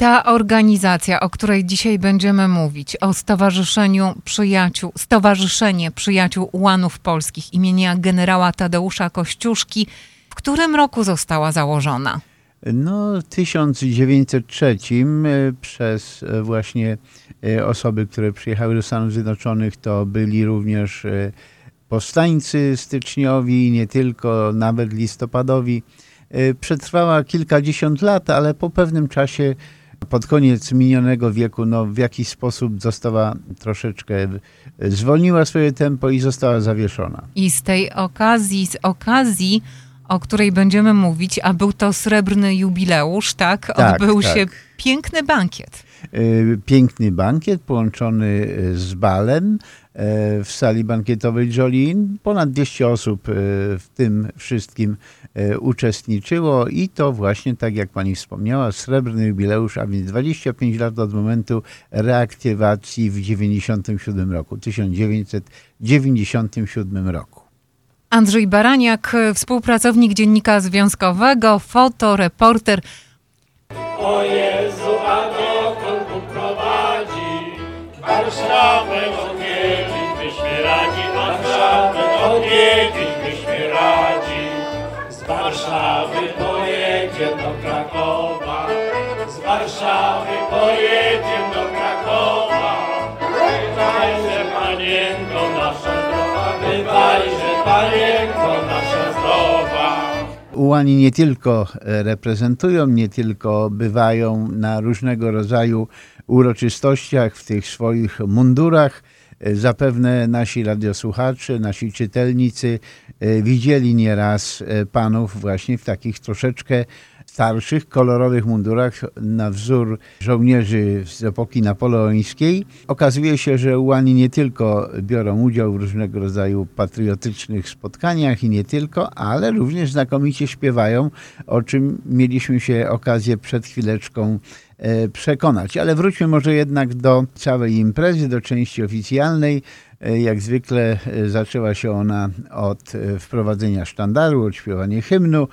Ta organizacja, o której dzisiaj będziemy mówić, o Stowarzyszeniu Przyjaciół, Stowarzyszenie Przyjaciół Ułanów Polskich imienia generała Tadeusza Kościuszki, w którym roku została założona? No, w 1903 e, przez e, właśnie e, osoby, które przyjechały do Stanów Zjednoczonych, to byli również powstańcy styczniowi, nie tylko, nawet listopadowi. Przetrwała kilkadziesiąt lat, ale po pewnym czasie, pod koniec minionego wieku, no, w jakiś sposób została troszeczkę, zwolniła swoje tempo i została zawieszona. I z tej okazji, z okazji o której będziemy mówić, a był to srebrny jubileusz, tak? tak Odbył tak. się piękny bankiet. Y, piękny bankiet połączony y, z balem w sali bankietowej Jolin. Ponad 200 osób w tym wszystkim uczestniczyło i to właśnie, tak jak pani wspomniała, srebrny jubileusz, a więc 25 lat od momentu reaktywacji w 97 roku, 1997 roku. Andrzej Baraniak, współpracownik Dziennika Związkowego, fotoreporter. O Jezu, Warszawę odwiedzić byśmy radzi. Z Warszawy pojedzie do Krakowa, z Warszawy pojedzie do Krakowa. Bywajże panienko nasza zdrowa, bywajże panienko nasza zdrowa. Ułani nie tylko e, reprezentują, nie tylko bywają na różnego rodzaju uroczystościach w tych swoich mundurach. E, Zapewne nasi radiosłuchacze, nasi czytelnicy e, widzieli nieraz panów właśnie w takich troszeczkę starszych, kolorowych mundurach na wzór żołnierzy z epoki napoleońskiej. Okazuje się, że ułani nie tylko biorą udział w różnego rodzaju patriotycznych spotkaniach i nie tylko, ale również znakomicie śpiewają, o czym mieliśmy się okazję przed chwileczką e, przekonać. Ale wróćmy może jednak do całej imprezy, do części oficjalnej. E, jak zwykle e, zaczęła się ona od e, wprowadzenia sztandaru, od śpiewania hymnu.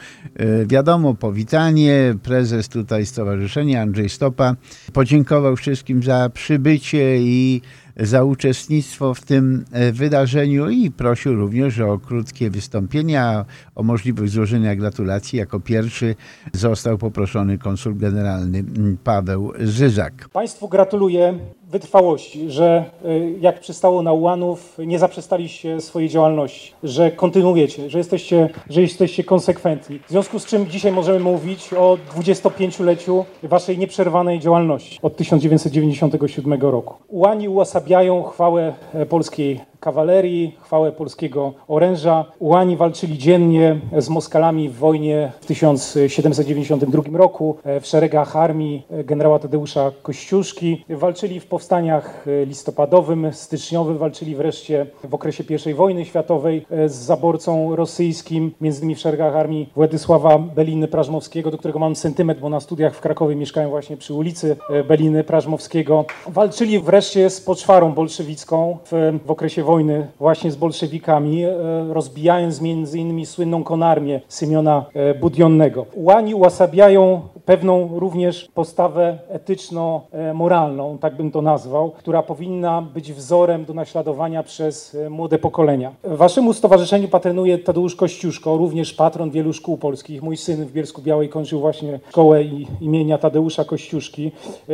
Wiadomo, powitanie. Prezes tutaj Stowarzyszenia Andrzej Stopa podziękował wszystkim za przybycie i za uczestnictwo w tym wydarzeniu i prosił również o krótkie wystąpienia, o możliwość złożenia gratulacji. Jako pierwszy został poproszony konsul generalny Paweł Zyzak. Państwu gratuluję wytrwałości, że y, jak przystało na ułanów, nie zaprzestaliście swojej działalności, że kontynuujecie, że jesteście, że jesteście konsekwentni. W związku z czym dzisiaj możemy mówić o 25-leciu waszej nieprzerwanej działalności od 1997 roku. Ułani uosabiają chwałę e, polskiej kawalerii, chwałę polskiego oręża. Ułani walczyli dziennie z Moskalami w wojnie w 1792 roku w szeregach armii generała Tadeusza Kościuszki. Walczyli w powstaniach listopadowym, styczniowym, walczyli wreszcie w okresie I wojny światowej z zaborcą rosyjskim, między innymi w szeregach armii Władysława Beliny Prażmowskiego, do którego mam sentyment, bo na studiach w Krakowie mieszkałem właśnie przy ulicy Beliny Prażmowskiego. Walczyli wreszcie z poczwarą bolszewicką w, w okresie wojny właśnie z bolszewikami, e, rozbijając między innymi słynną konarmię Symiona e, Budionnego. Ułani uosabiają pewną również postawę etyczno-moralną, tak bym to nazwał, która powinna być wzorem do naśladowania przez e, młode pokolenia. Waszemu stowarzyszeniu patronuje Tadeusz Kościuszko, również patron wielu szkół polskich. Mój syn w Bielsku Białej kończył właśnie szkołę imienia Tadeusza Kościuszki.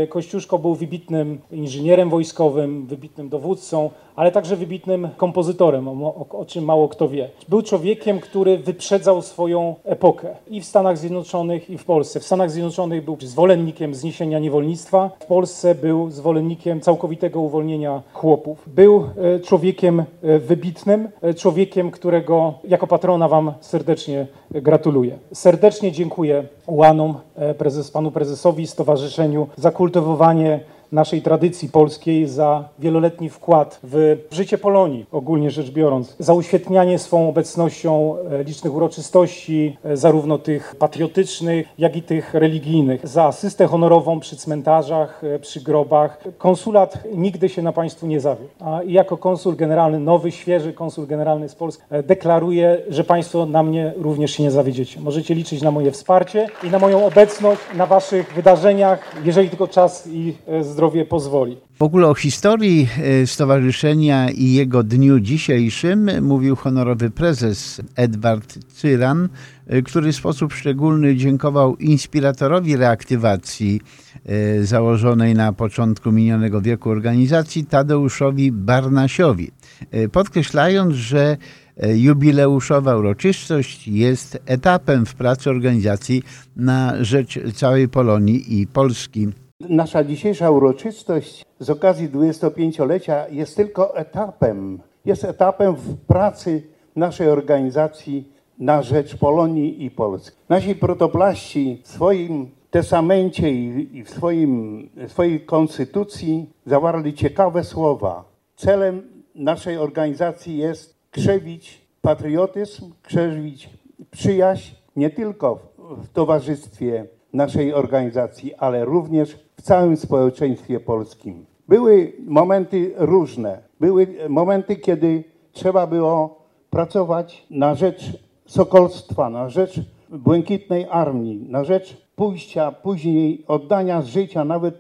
Kościuszko był wybitnym inżynierem wojskowym, wybitnym dowódcą, ale także wybitnym kompozytorem, o, o, czym mało kto wie. Był człowiekiem, który wyprzedzał swoją epokę i w Stanach Zjednoczonych, i w Polsce. W Stanach Zjednoczonych był zwolennikiem zniesienia niewolnictwa, w Polsce był zwolennikiem całkowitego uwolnienia chłopów. Był e, człowiekiem e, wybitnym, e, człowiekiem, którego jako patrona Wam serdecznie gratuluję. Serdecznie dziękuję Ułanom, prezes, panu prezesowi, stowarzyszeniu za kultywowanie naszej tradycji polskiej, za wieloletni wkład w życie Polonii, ogólnie rzecz biorąc, za uświetnianie swą obecnością e, licznych uroczystości, e, zarówno tych patriotycznych, jak i tych religijnych, za asystę honorową przy cmentarzach, e, przy grobach. Konsulat nigdy się na Państwu nie zawiódł. A jako konsul generalny, nowy, świeży konsul generalny z Polski, deklaruję, że Państwo na mnie również się nie zawiedziecie. Możecie liczyć na moje wsparcie i na moją obecność na Waszych wydarzeniach, jeżeli tylko czas i e, zdrowie pozwoli. W ogóle o historii e, stowarzyszenia i jego dniu dzisiejszym mówił honorowy prezes Edward Cyran, e, który w sposób szczególny dziękował inspiratorowi reaktywacji e, założonej na początku minionego wieku organizacji Tadeuszowi Barnasiowi, podkreślając, że jubileuszowa uroczystość jest etapem w pracy organizacji na rzecz całej Polonii i Polski. Nasza dzisiejsza uroczystość z okazji 25-lecia jest tylko etapem. Jest etapem w pracy naszej organizacji na rzecz Polonii i Polski. Nasi protoplaści w swoim testamencie i w swoim, w swojej konstytucji zawarli ciekawe słowa. Celem naszej organizacji jest krzewić patriotyzm, krzewić przyjaźń nie tylko w towarzystwie naszej organizacji, ale również w całym społeczeństwie polskim. Były momenty różne. Były momenty, kiedy trzeba było pracować na rzecz sokolstwa, na rzecz błękitnej armii, na rzecz pójścia, później oddania życia. Nawet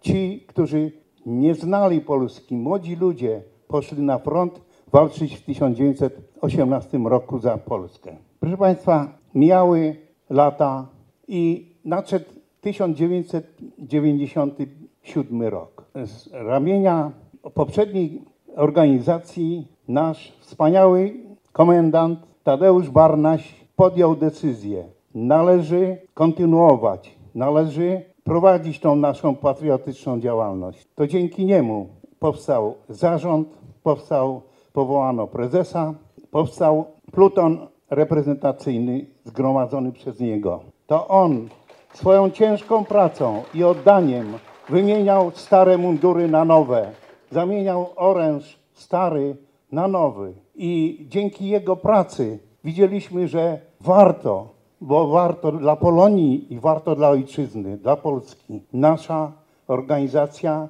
ci, którzy nie znali Polski, młodzi ludzie poszli na front walczyć w 1918 roku za Polskę. Proszę Państwa, mijały lata i nadszedł 1997 rok. Z ramienia poprzedniej organizacji nasz wspaniały komendant Tadeusz Barnaś podjął decyzję. Należy kontynuować, należy prowadzić tą naszą patriotyczną działalność. To dzięki niemu powstał zarząd, powstał, powołano prezesa, powstał pluton reprezentacyjny zgromadzony przez niego. To on swoją ciężką pracą i oddaniem wymieniał stare mundury na nowe, zamieniał oręż stary na nowy. I dzięki jego pracy widzieliśmy, że warto, bo warto dla Polonii i warto dla ojczyzny, dla Polski. Nasza organizacja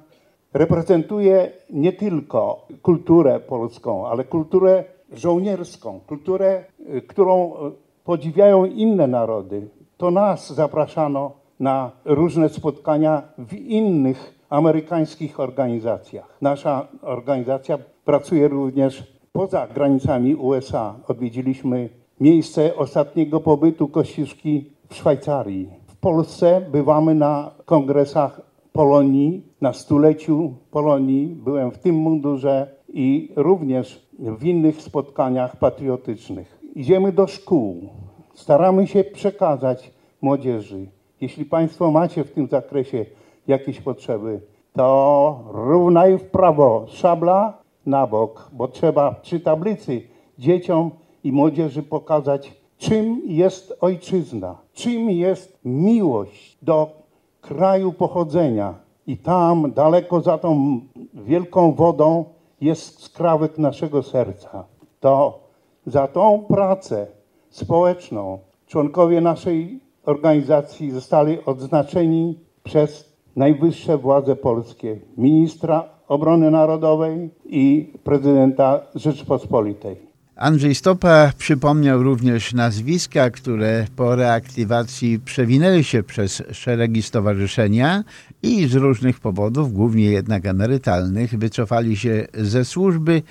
reprezentuje nie tylko kulturę polską, ale kulturę żołnierską, kulturę, y, którą y, podziwiają inne narody. To nas zapraszano na różne spotkania w innych amerykańskich organizacjach. Nasza organizacja pracuje również poza granicami USA. Odwiedziliśmy miejsce ostatniego pobytu Kościuszki w Szwajcarii. W Polsce bywamy na kongresach Polonii, na stuleciu Polonii. Byłem w tym mundurze i również w innych spotkaniach patriotycznych. Idziemy do szkół. Staramy się przekazać młodzieży. Jeśli Państwo macie w tym zakresie jakieś potrzeby, to równaj w prawo, szabla na bok, bo trzeba przy tablicy dzieciom i młodzieży pokazać, czym jest ojczyzna, czym jest miłość do kraju pochodzenia. I tam, daleko za tą wielką wodą, jest skrawek naszego serca. To za tą pracę społeczną członkowie naszej organizacji zostali odznaczeni przez najwyższe władze polskie, ministra obrony narodowej i prezydenta Rzeczypospolitej. Andrzej Stopa przypomniał również nazwiska, które po reaktywacji przewinęły się przez szeregi stowarzyszenia i z różnych powodów, głównie jednak emerytalnych, wycofali się ze służby,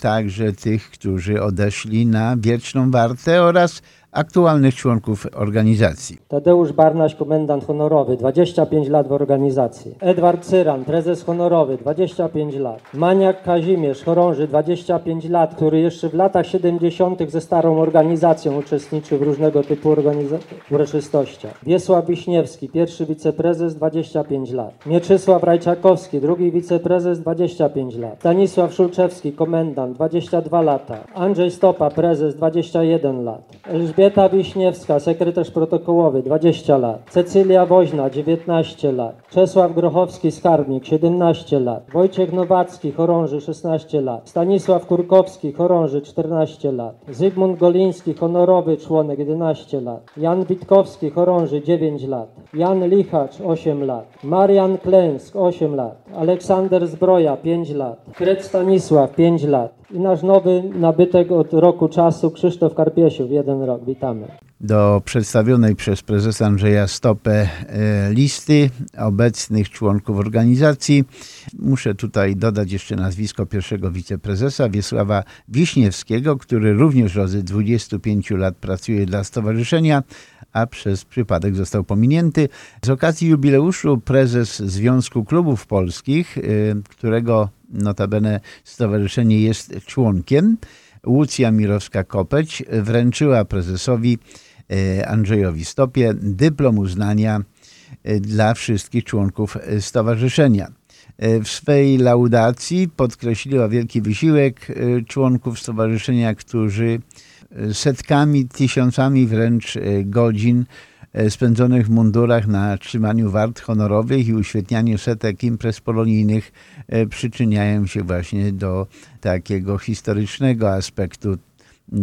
także tych, którzy odeszli na wieczną wartę oraz aktualnych członków organizacji. Tadeusz Barnaś, komendant honorowy, 25 lat w organizacji. Edward Cyran, prezes honorowy, 25 lat. Maniak Kazimierz, chorąży, 25 lat, który jeszcze w latach 70. ze starą organizacją uczestniczył w różnego typu organiza- uroczystościach. Wiesław Wiśniewski, pierwszy wiceprezes, 25 lat. Mieczysław Rajczakowski, drugi wiceprezes, 25 lat. Stanisław Szulczewski, komendant, 22 lata. Andrzej Stopa, prezes, 21 lat. Elżbieta Elżbieta Wiśniewska, sekretarz protokołowy, 20 lat. Cecylia Woźna, 19 lat. Czesław Grochowski, skarbnik, 17 lat. Wojciech Nowacki, chorąży, 16 lat. Stanisław Kurkowski, chorąży, 14 lat. Zygmunt Goliński, honorowy członek, 11 lat. Jan Witkowski, chorąży, 9 lat. Jan Lichacz, 8 lat. Marian Klęsk, 8 lat. Aleksander Zbroja, 5 lat. Kret Stanisław, 5 lat. I nasz nowy nabytek od roku czasu, Krzysztof Karpiesiów, jeden rok. Witamy. do przedstawionej przez prezesa Andrzeja Stopę e, listy obecnych członków organizacji. Muszę tutaj dodać jeszcze nazwisko pierwszego wiceprezesa Wiesława Wiśniewskiego, który również od 25 lat pracuje dla stowarzyszenia, a przez przypadek został pominięty. Z okazji jubileuszu prezes Związku Klubów Polskich, e, którego notabene stowarzyszenie jest członkiem, Łucja Mirowska-Kopeć wręczyła prezesowi e, Andrzejowi Stopie dyplom uznania e, dla wszystkich członków stowarzyszenia. E, W swej laudacji podkreśliła wielki wysiłek członków stowarzyszenia, którzy setkami, tysiącami wręcz godzin spędzonych w mundurach na trzymaniu wart honorowych i uświetnianiu setek imprez polonijnych e, przyczyniają się właśnie do takiego historycznego aspektu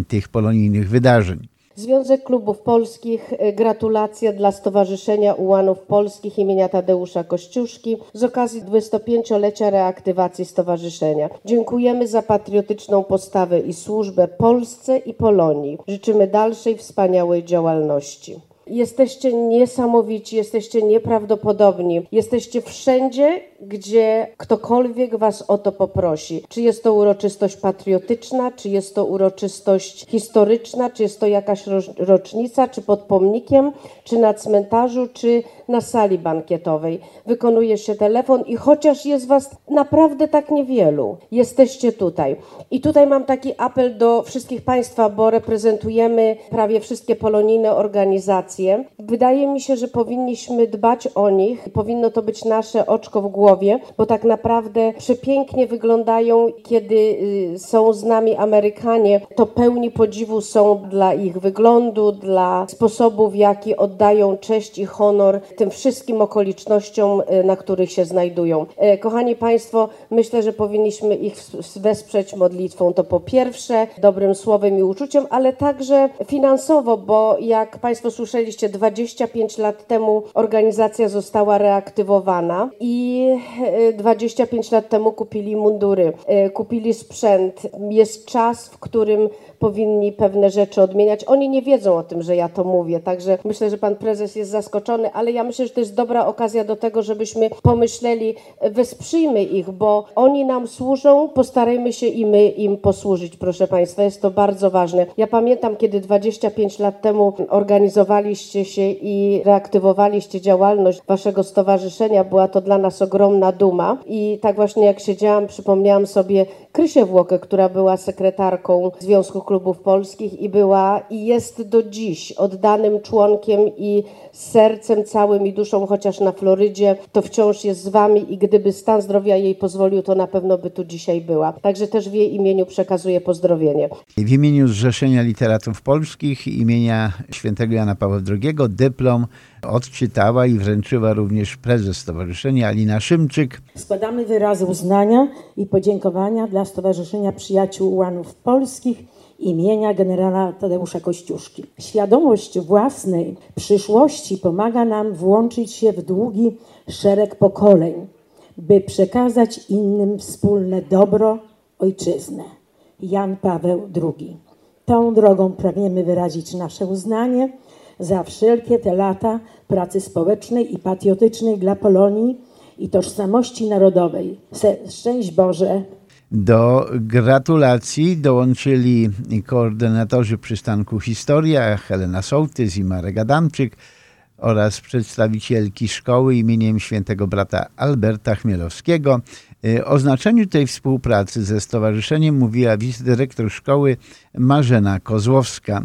tych polonijnych wydarzeń. Związek Klubów Polskich, y, gratulacje dla Stowarzyszenia Ułanów Polskich imienia Tadeusza Kościuszki z okazji 25-lecia reaktywacji stowarzyszenia. Dziękujemy za patriotyczną postawę i służbę Polsce i Polonii. Życzymy dalszej wspaniałej działalności. Jesteście niesamowici, jesteście nieprawdopodobni. Jesteście wszędzie, gdzie ktokolwiek was o to poprosi. Czy jest to uroczystość patriotyczna, czy jest to uroczystość historyczna, czy jest to jakaś rocznica, czy pod pomnikiem, czy na cmentarzu, czy na sali bankietowej. Wykonuje się telefon i chociaż jest was naprawdę tak niewielu, jesteście tutaj. I tutaj mam taki apel do wszystkich Państwa, bo reprezentujemy prawie wszystkie polonijne organizacje. Wydaje mi się, że powinniśmy dbać o nich, powinno to być nasze oczko w głowie, bo tak naprawdę przepięknie wyglądają, kiedy y, są z nami Amerykanie, to pełni podziwu są dla ich wyglądu, dla sposobu, w jaki oddają cześć i honor tym wszystkim okolicznościom, y, na których się znajdują. E, Kochani Państwo, myślę, że powinniśmy ich wesprzeć modlitwą. To po pierwsze, dobrym słowem i uczuciem, ale także finansowo, bo jak Państwo słyszeliście, 25 lat temu organizacja została reaktywowana i e, 25 lat temu kupili mundury, e, kupili sprzęt. Jest czas, w którym powinni pewne rzeczy odmieniać. Oni nie wiedzą o tym, że ja to mówię, także myślę, że pan prezes jest zaskoczony, ale ja myślę, że to jest dobra okazja do tego, żebyśmy pomyśleli, e, wesprzyjmy ich, bo oni nam służą, postarajmy się i my im posłużyć, proszę państwa. Jest to bardzo ważne. Ja pamiętam, kiedy 25 lat temu organizowaliście się i reaktywowaliście działalność waszego stowarzyszenia, była to dla nas ogromna duma i tak właśnie jak siedziałam, przypomniałam sobie Krysię Włokę, która była sekretarką Związku Klubów Polskich i była i jest do dziś oddanym członkiem i sercem całym i duszą, chociaż na Florydzie, to wciąż jest z wami i gdyby stan zdrowia jej pozwolił, to na pewno by tu dzisiaj była. Także też w jej imieniu przekazuję pozdrowienie. W imieniu Zrzeszenia Literatów Polskich imienia świętego Jana Pawła II dyplom odczytała i wręczyła również prezes stowarzyszenia Alina Szymczyk. Składamy wyrazy uznania i podziękowania dla Stowarzyszenia Przyjaciół Ułanów Polskich imienia generała Tadeusza Kościuszki. Świadomość własnej przyszłości pomaga nam włączyć się w długi szereg pokoleń, by przekazać innym wspólne dobro, ojczyznę. Jan Paweł II. Tą drogą pragniemy wyrazić nasze uznanie za wszelkie te lata pracy społecznej i patriotycznej dla Polonii i tożsamości narodowej. Szczęść Boże, Do gratulacji dołączyli koordynatorzy przystanku Historia Helena Sołtys i Marek Adamczyk oraz przedstawicielki szkoły imieniem świętego brata Alberta Chmielowskiego. Y, O znaczeniu tej współpracy ze stowarzyszeniem mówiła wicedyrektor szkoły Marzena Kozłowska.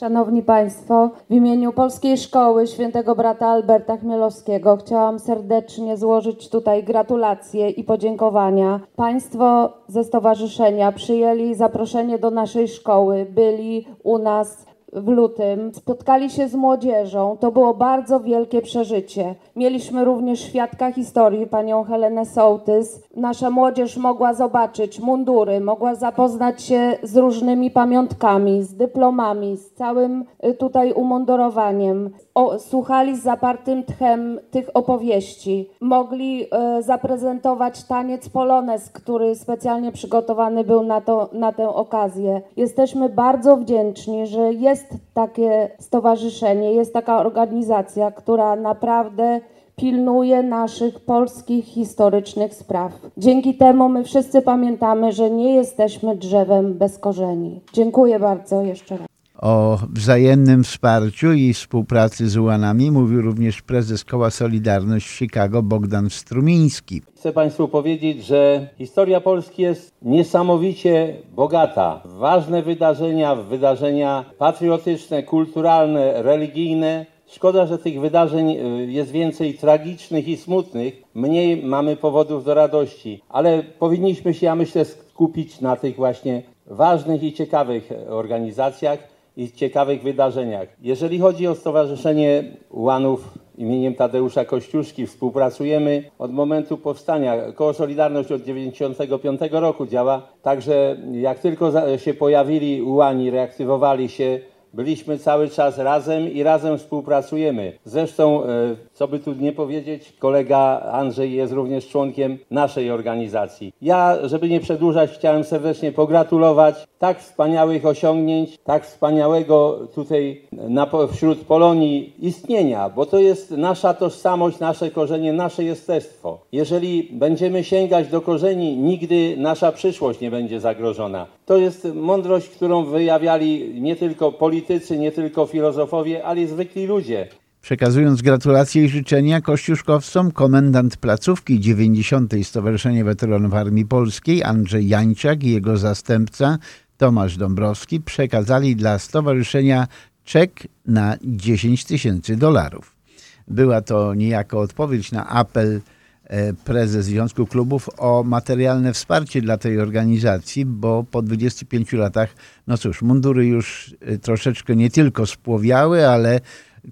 Szanowni Państwo, w imieniu Polskiej Szkoły Świętego Brata Alberta Chmielowskiego chciałam serdecznie złożyć tutaj gratulacje i podziękowania. Państwo ze stowarzyszenia przyjęli zaproszenie do naszej szkoły, byli u nas w lutym, spotkali się z młodzieżą. To było bardzo wielkie przeżycie. Mieliśmy również świadka historii, panią Helenę Sołtys. Nasza młodzież mogła zobaczyć mundury, mogła zapoznać się z różnymi pamiątkami, z dyplomami, z całym y, tutaj umundurowaniem. O, słuchali z zapartym tchem tych opowieści. Mogli e, zaprezentować taniec polones, który specjalnie przygotowany był na, to, na tę okazję. Jesteśmy bardzo wdzięczni, że jest takie stowarzyszenie, jest taka organizacja, która naprawdę pilnuje naszych polskich historycznych spraw. Dzięki temu my wszyscy pamiętamy, że nie jesteśmy drzewem bez korzeni. Dziękuję bardzo jeszcze raz. O wzajemnym wsparciu i współpracy z ułanami mówił również prezes Koła Solidarność w Chicago Bogdan Strumiński. Chcę Państwu powiedzieć, że historia Polski jest niesamowicie bogata. Ważne wydarzenia, wydarzenia patriotyczne, kulturalne, religijne. Szkoda, że tych wydarzeń y, jest więcej tragicznych i smutnych, mniej mamy powodów do radości, ale powinniśmy się, ja myślę, skupić na tych właśnie ważnych i ciekawych organizacjach i ciekawych wydarzeniach. Jeżeli chodzi o Stowarzyszenie Ułanów imieniem Tadeusza Kościuszki, współpracujemy od momentu powstania. Koło Solidarność od 1995 roku działa, także jak tylko się pojawili ułani, reaktywowali się, byliśmy cały czas razem i razem współpracujemy. Zresztą, e, co by tu nie powiedzieć, kolega Andrzej jest również członkiem naszej organizacji. Ja, żeby nie przedłużać, chciałem serdecznie pogratulować tak wspaniałych osiągnięć, tak wspaniałego tutaj na, wśród Polonii istnienia, bo to jest nasza tożsamość, nasze korzenie, nasze jestestwo. Jeżeli będziemy sięgać do korzeni, nigdy nasza przyszłość nie będzie zagrożona. To jest mądrość, którą wyjawiali nie tylko politycy, nie tylko filozofowie, ale i zwykli ludzie. Przekazując gratulacje i życzenia kościuszkowcom, komendant placówki 90. Stowarzyszenia Weteranów Armii Polskiej Andrzej Jańczak i jego zastępca Tomasz Dąbrowski przekazali dla stowarzyszenia czek na 10 tysięcy dolarów. Była to niejako odpowiedź na apel prezes Związku Klubów o materialne wsparcie dla tej organizacji, bo po 25 latach, no cóż, mundury już e, troszeczkę nie tylko spłowiały, ale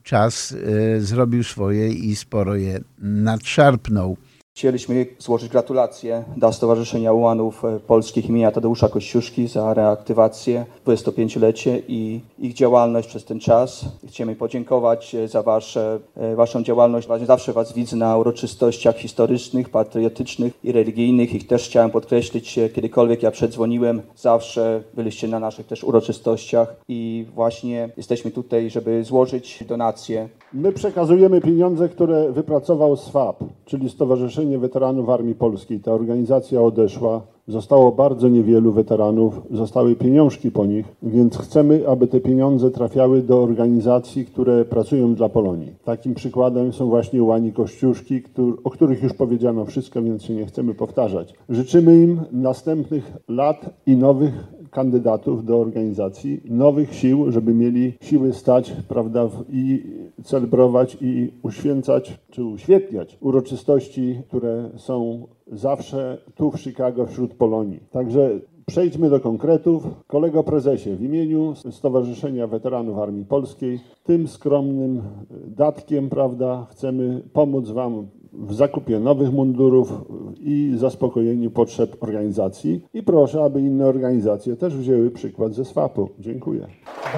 czas e, zrobił swoje i sporo je nadszarpnął. Chcieliśmy złożyć gratulacje dla Stowarzyszenia Ułanów Polskich imienia Tadeusza Kościuszki za reaktywację, 25-lecie i ich działalność przez ten czas. Chcemy podziękować za wasze, Waszą działalność. Zawsze Was widzę na uroczystościach historycznych, patriotycznych i religijnych. I też chciałem podkreślić, kiedykolwiek ja przedzwoniłem, zawsze byliście na naszych też uroczystościach i właśnie jesteśmy tutaj, żeby złożyć donacje. My przekazujemy pieniądze, które wypracował SWAP, czyli Stowarzyszenie Weteranów Armii Polskiej. Ta organizacja odeszła. Zostało bardzo niewielu weteranów, zostały pieniążki po nich, więc chcemy, aby te pieniądze trafiały do organizacji, które pracują dla Polonii. Takim przykładem są właśnie Łani Kościuszki, o których już powiedziano wszystko, więc się nie chcemy powtarzać. Życzymy im następnych lat i nowych kandydatów do organizacji, nowych sił, żeby mieli siły stać, prawda, i celebrować i uświęcać, czy uświetniać uroczystości, które są zawsze tu w Chicago wśród Polonii. Także Przejdźmy do konkretów. Kolego prezesie, w imieniu Stowarzyszenia Weteranów Armii Polskiej, tym skromnym datkiem, prawda, chcemy pomóc Wam w zakupie nowych mundurów i zaspokojeniu potrzeb organizacji. I proszę, aby inne organizacje też wzięły przykład ze SWAP-u. Dziękuję.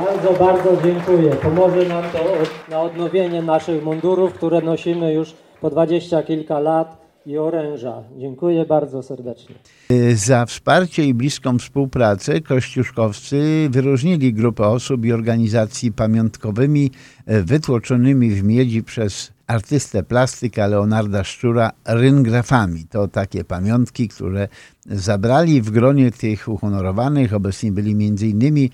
Bardzo, bardzo dziękuję. Pomoże nam to na odnowienie naszych mundurów, które nosimy już po dwadzieścia kilka lat i oręża. Dziękuję bardzo serdecznie. Za wsparcie i bliską współpracę kościuszkowcy wyróżnili grupę osób i organizacji pamiątkowymi wytłoczonymi w miedzi przez artystę plastyka Leonarda Szczura ryngrafami. To takie pamiątki, które zabrali w gronie tych uhonorowanych. Obecni byli m.in.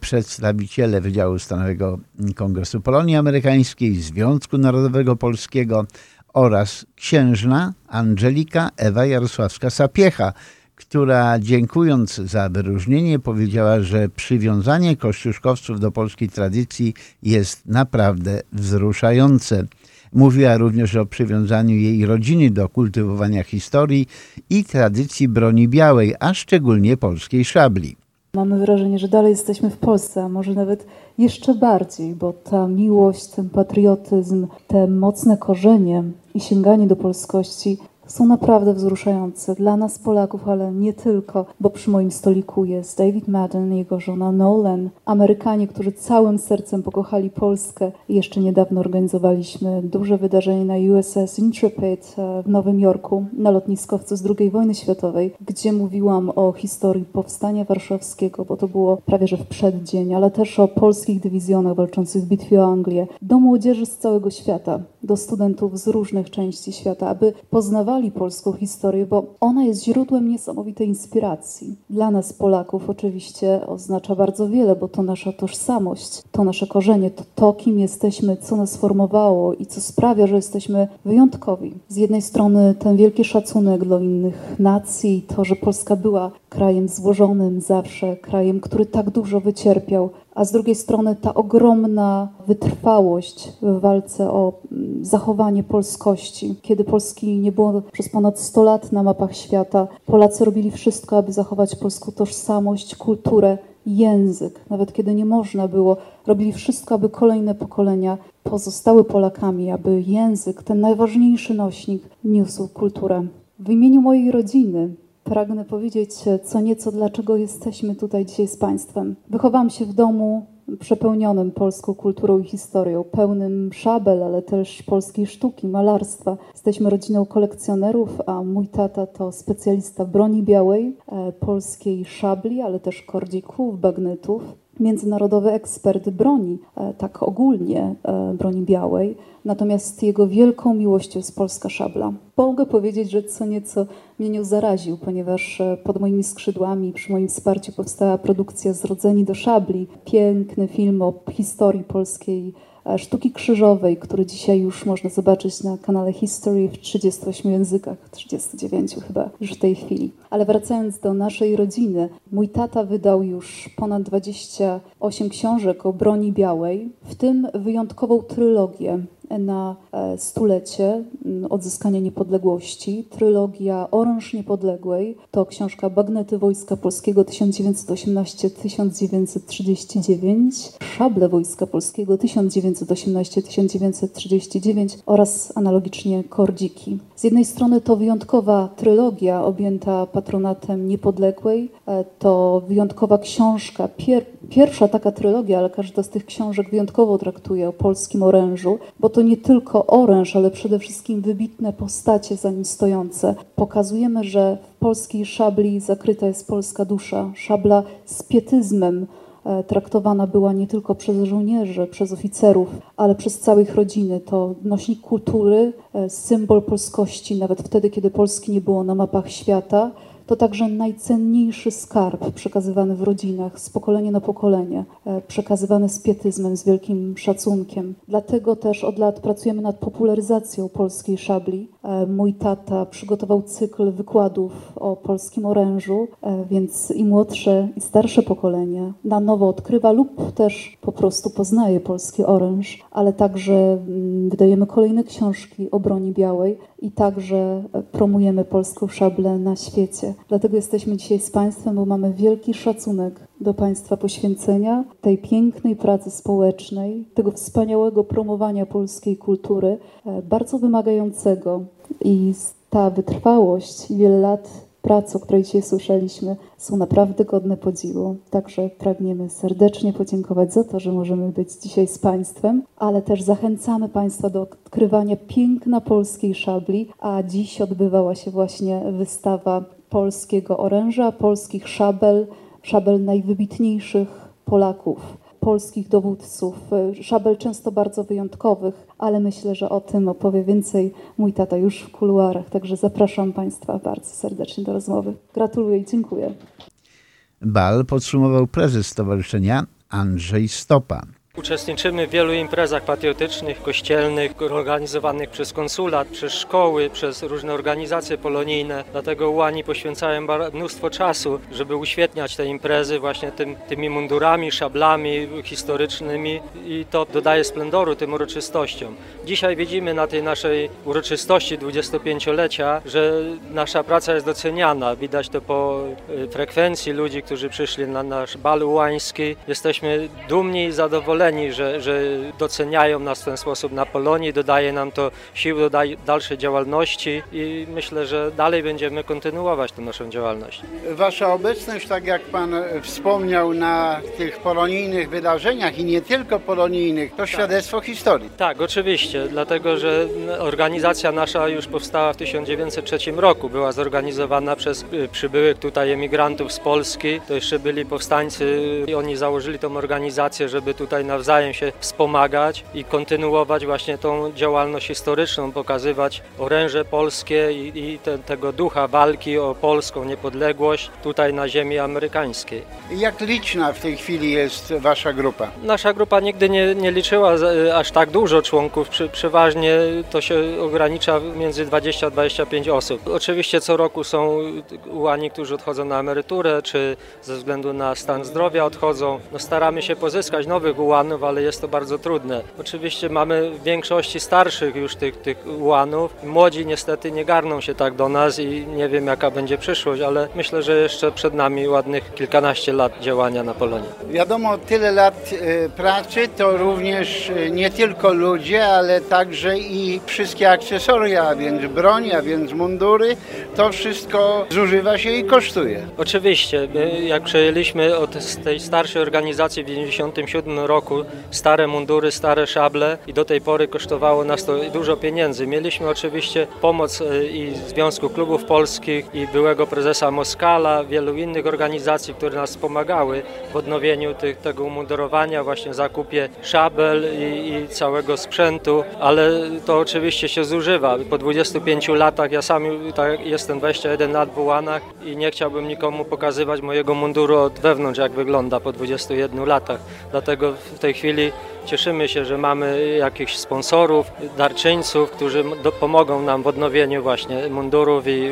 przedstawiciele Wydziału Stanowego Kongresu Polonii Amerykańskiej, Związku Narodowego Polskiego, oraz księżna Angelika Ewa Jarosławska-Sapiecha, która dziękując za wyróżnienie powiedziała, że przywiązanie kościuszkowców do polskiej tradycji jest naprawdę wzruszające. Mówiła również o przywiązaniu jej rodziny do kultywowania historii i tradycji broni białej, a szczególnie polskiej szabli. Mamy wrażenie, że dalej jesteśmy w Polsce, a może nawet jeszcze bardziej, bo ta miłość, ten patriotyzm, te mocne korzenie i sięganie do polskości są naprawdę wzruszające dla nas Polaków, ale nie tylko, bo przy moim stoliku jest David Madden, jego żona Nolan, Amerykanie, którzy całym sercem pokochali Polskę. Jeszcze niedawno organizowaliśmy duże wydarzenie na USS Intrepid e, w Nowym Jorku, na lotniskowcu z II wojny światowej, gdzie mówiłam o historii Powstania Warszawskiego, bo to było prawie że w przeddzień, ale też o polskich dywizjonach walczących w bitwie o Anglię, do młodzieży z całego świata, do studentów z różnych części świata, aby poznawali poznawali polską historię, bo ona jest źródłem niesamowitej inspiracji. Dla nas, Polaków, oczywiście oznacza bardzo wiele, bo to nasza tożsamość, to nasze korzenie, to to, kim jesteśmy, co nas formowało i co sprawia, że jesteśmy wyjątkowi. Z jednej strony ten wielki szacunek dla innych nacji, to, że Polska była krajem złożonym zawsze, krajem, który tak dużo wycierpiał, a z drugiej strony ta ogromna wytrwałość w walce o mm, zachowanie polskości. Kiedy Polski nie było przez ponad 100 lat na mapach świata, Polacy robili wszystko, aby zachować polską tożsamość, kulturę, język. Nawet kiedy nie można było, robili wszystko, aby kolejne pokolenia pozostały Polakami, aby język, ten najważniejszy nośnik, niósł kulturę. W imieniu mojej rodziny, pragnę powiedzieć co nieco, dlaczego jesteśmy tutaj dzisiaj z Państwem. Wychowałam się w domu przepełnionym polską kulturą i historią, pełnym szabel, ale też polskiej sztuki, malarstwa. Jesteśmy rodziną kolekcjonerów, a mój tata to specjalista broni białej, e, polskiej szabli, ale też kordzików, bagnetów międzynarodowy ekspert broni, e, tak ogólnie e, broni białej, natomiast jego wielką miłością jest polska szabla. Mogę powiedzieć, że co nieco mnie nią zaraził, ponieważ e, pod moimi skrzydłami, przy moim wsparciu powstała produkcja Zrodzeni do szabli, piękny film o historii polskiej sztuki krzyżowej, który dzisiaj już można zobaczyć na kanale History w 38 językach, 39 chyba już w tej chwili. Ale wracając do naszej rodziny, mój tata wydał już ponad 28 książek o broni białej, w tym wyjątkową trylogię na e, stulecie odzyskania niepodległości. Trylogia Oręż Niepodległej to książka Bagnety Wojska Polskiego 1918-1939, Szable Wojska Polskiego 1918-1939 oraz analogicznie Kordziki. Z jednej strony to wyjątkowa trylogia objęta patronatem Niepodległej, e, to wyjątkowa książka, pier pierwsza taka trylogia, ale każda z tych książek wyjątkowo traktuje o polskim orężu, bo to nie tylko oręż, ale przede wszystkim wybitne postacie za nim stojące. Pokazujemy, że w polskiej szabli zakryta jest polska dusza. Szabla z pietyzmem e, traktowana była nie tylko przez żołnierzy, przez oficerów, ale przez całe ich rodziny. To nośnik kultury, e, symbol polskości, nawet wtedy, kiedy Polski nie było na mapach świata to także najcenniejszy skarb przekazywany w rodzinach z pokolenia na pokolenie, e, przekazywany z pietyzmem, z wielkim szacunkiem. Dlatego też od lat pracujemy nad popularyzacją polskiej szabli. E, mój tata przygotował cykl wykładów o polskim orężu, e, więc i młodsze, i starsze pokolenie na nowo odkrywa lub też po prostu poznaje polski oręż, ale także mm, wydajemy kolejne książki o broni białej i także promujemy polską szablę na świecie. Dlatego jesteśmy dzisiaj z Państwem, bo mamy wielki szacunek do Państwa poświęcenia, tej pięknej pracy społecznej, tego wspaniałego promowania polskiej kultury, e, bardzo wymagającego. I ta wytrwałość i wiele lat pracy, o której dzisiaj słyszeliśmy, są naprawdę godne podziwu. Także pragniemy serdecznie podziękować za to, że możemy być dzisiaj z Państwem, ale też zachęcamy Państwa do odkrywania piękna polskiej szabli, a dziś odbywała się właśnie wystawa polskiego oręża, polskich szabel, szabel najwybitniejszych Polaków, polskich dowódców, szabel często bardzo wyjątkowych, ale myślę, że o tym opowie więcej mój tata już w kuluarach, także zapraszam Państwa bardzo serdecznie do rozmowy. Gratuluję i dziękuję. Bal podsumował prezes stowarzyszenia Andrzej Stopa. Uczestniczymy w wielu imprezach patriotycznych, kościelnych, organizowanych przez konsulat, przez szkoły, przez różne organizacje polonijne. Dlatego ułani poświęcają mnóstwo czasu, żeby uświetniać te imprezy właśnie tym, tymi mundurami, szablami historycznymi i to dodaje splendoru tym uroczystościom. Dzisiaj widzimy na tej naszej uroczystości 25-lecia, że nasza praca jest doceniana. Widać to po y, frekwencji ludzi, którzy przyszli na nasz bal ułański. Jesteśmy dumni i zadowoleni, że, że doceniają nas w ten sposób na Polonii. Dodaje nam to sił do dalszej działalności i myślę, że dalej będziemy kontynuować tę naszą działalność. Wasza obecność, tak jak Pan wspomniał, na tych polonijnych wydarzeniach i nie tylko polonijnych, to świadectwo historii. Tak, oczywiście, dlatego że organizacja nasza już powstała w 1903 roku. Była zorganizowana przez y, przybyłych tutaj emigrantów z Polski. To jeszcze byli powstańcy i oni założyli tą organizację, żeby tutaj nawzajem się wspomagać i kontynuować właśnie tą działalność historyczną, pokazywać oręże polskie i, i te, tego ducha walki o polską niepodległość tutaj na ziemi amerykańskiej. Jak liczna w tej chwili jest Wasza grupa? Nasza grupa nigdy nie, nie liczyła aż tak dużo członków. Przeważnie to się ogranicza między 20 a 25 osób. Oczywiście co roku są ułani, którzy odchodzą na emeryturę, czy ze względu na stan zdrowia odchodzą. No staramy się pozyskać nowych ułanów, ale jest to bardzo trudne. Oczywiście mamy w większości starszych już tych, tych ułanów. Młodzi niestety nie garną się tak do nas i nie wiem jaka będzie przyszłość, ale myślę, że jeszcze przed nami ładnych kilkanaście lat działania na Polonii. Wiadomo, tyle lat y, pracy to również y, nie tylko ludzie, ale także i wszystkie akcesoria, a więc broń, a więc mundury. To wszystko zużywa się i kosztuje. Oczywiście. Jak przejęliśmy od tej starszej organizacji w 1997 roku stare mundury, stare szable i do tej pory kosztowało nas to dużo pieniędzy. Mieliśmy oczywiście pomoc y, i Związku Klubów Polskich i byłego prezesa Moskala, wielu innych organizacji, które nas pomagały w odnowieniu tych, tego umundurowania, właśnie zakupie szabel i, i całego sprzętu, ale to oczywiście się zużywa. Po 25 latach, ja sam tak, jestem 21 lat w Ułanach i nie chciałbym nikomu pokazywać mojego munduru od wewnątrz, jak wygląda po 21 latach. Dlatego w tej chwili Cieszymy się, że mamy jakichś sponsorów, darczyńców, którzy do, pomogą nam w odnowieniu właśnie mundurów i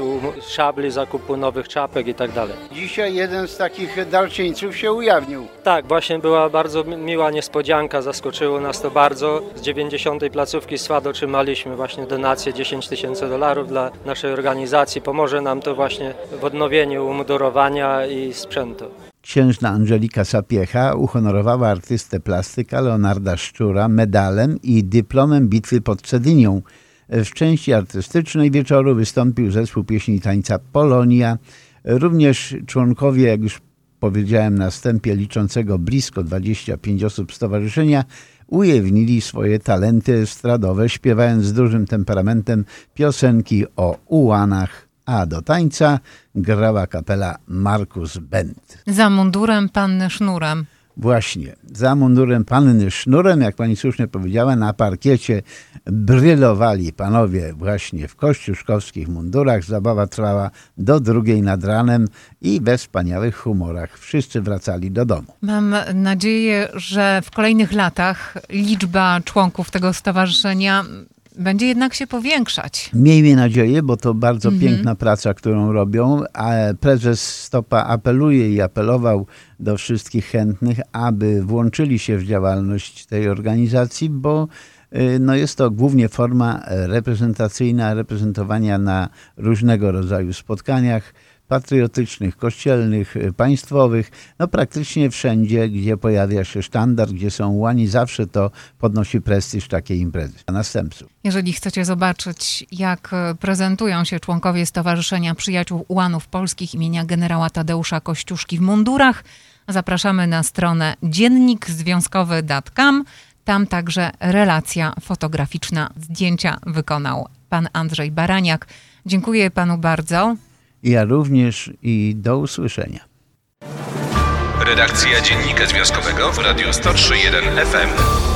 szabli, zakupu nowych czapek i tak dalej. Dzisiaj jeden z takich darczyńców się ujawnił. Tak, właśnie była bardzo miła niespodzianka, zaskoczyło nas to bardzo. Z 90. placówki SWAD otrzymaliśmy właśnie donację 10 tysięcy dolarów dla naszej organizacji. Pomoże nam to właśnie w odnowieniu umundurowania i sprzętu. Księżna Angelika Sapiecha uhonorowała artystę plastyka Leonarda Szczura medalem i dyplomem bitwy pod Cedynią. W części artystycznej wieczoru wystąpił zespół pieśni tańca Polonia. Również członkowie, jak już powiedziałem na wstępie, liczącego blisko 25 osób stowarzyszenia, ujawnili swoje talenty estradowe, śpiewając z dużym temperamentem piosenki o ułanach, a do tańca grała kapela Markus Bent. Za mundurem panny sznurem. Właśnie, za mundurem panny sznurem, jak pani słusznie powiedziała, na parkiecie brylowali panowie właśnie w kościuszkowskich mundurach. Zabawa trwała do drugiej nad ranem i we wspaniałych humorach. Wszyscy wracali do domu. Mam nadzieję, że w kolejnych latach liczba członków tego stowarzyszenia będzie jednak się powiększać. Miejmy nadzieję, bo to bardzo mhm. piękna praca, którą robią. A prezes Stopa apeluje i apelował do wszystkich chętnych, aby włączyli się w działalność tej organizacji, bo y, no jest to głównie forma reprezentacyjna, reprezentowania na różnego rodzaju spotkaniach patriotycznych, kościelnych, y, państwowych, no praktycznie wszędzie, gdzie pojawia się sztandar, gdzie są łani, zawsze to podnosi prestiż takiej imprezy. A następców. Jeżeli chcecie zobaczyć, jak y, prezentują się członkowie Stowarzyszenia Przyjaciół Ułanów Polskich imienia generała Tadeusza Kościuszki w mundurach, zapraszamy na stronę dziennikzwiązkowy.com. Tam także relacja fotograficzna. Zdjęcia wykonał pan Andrzej Baraniak. Dziękuję panu bardzo. Ja również i do usłyszenia. Redakcja Dziennika Związkowego w Radiu 103.1 FM.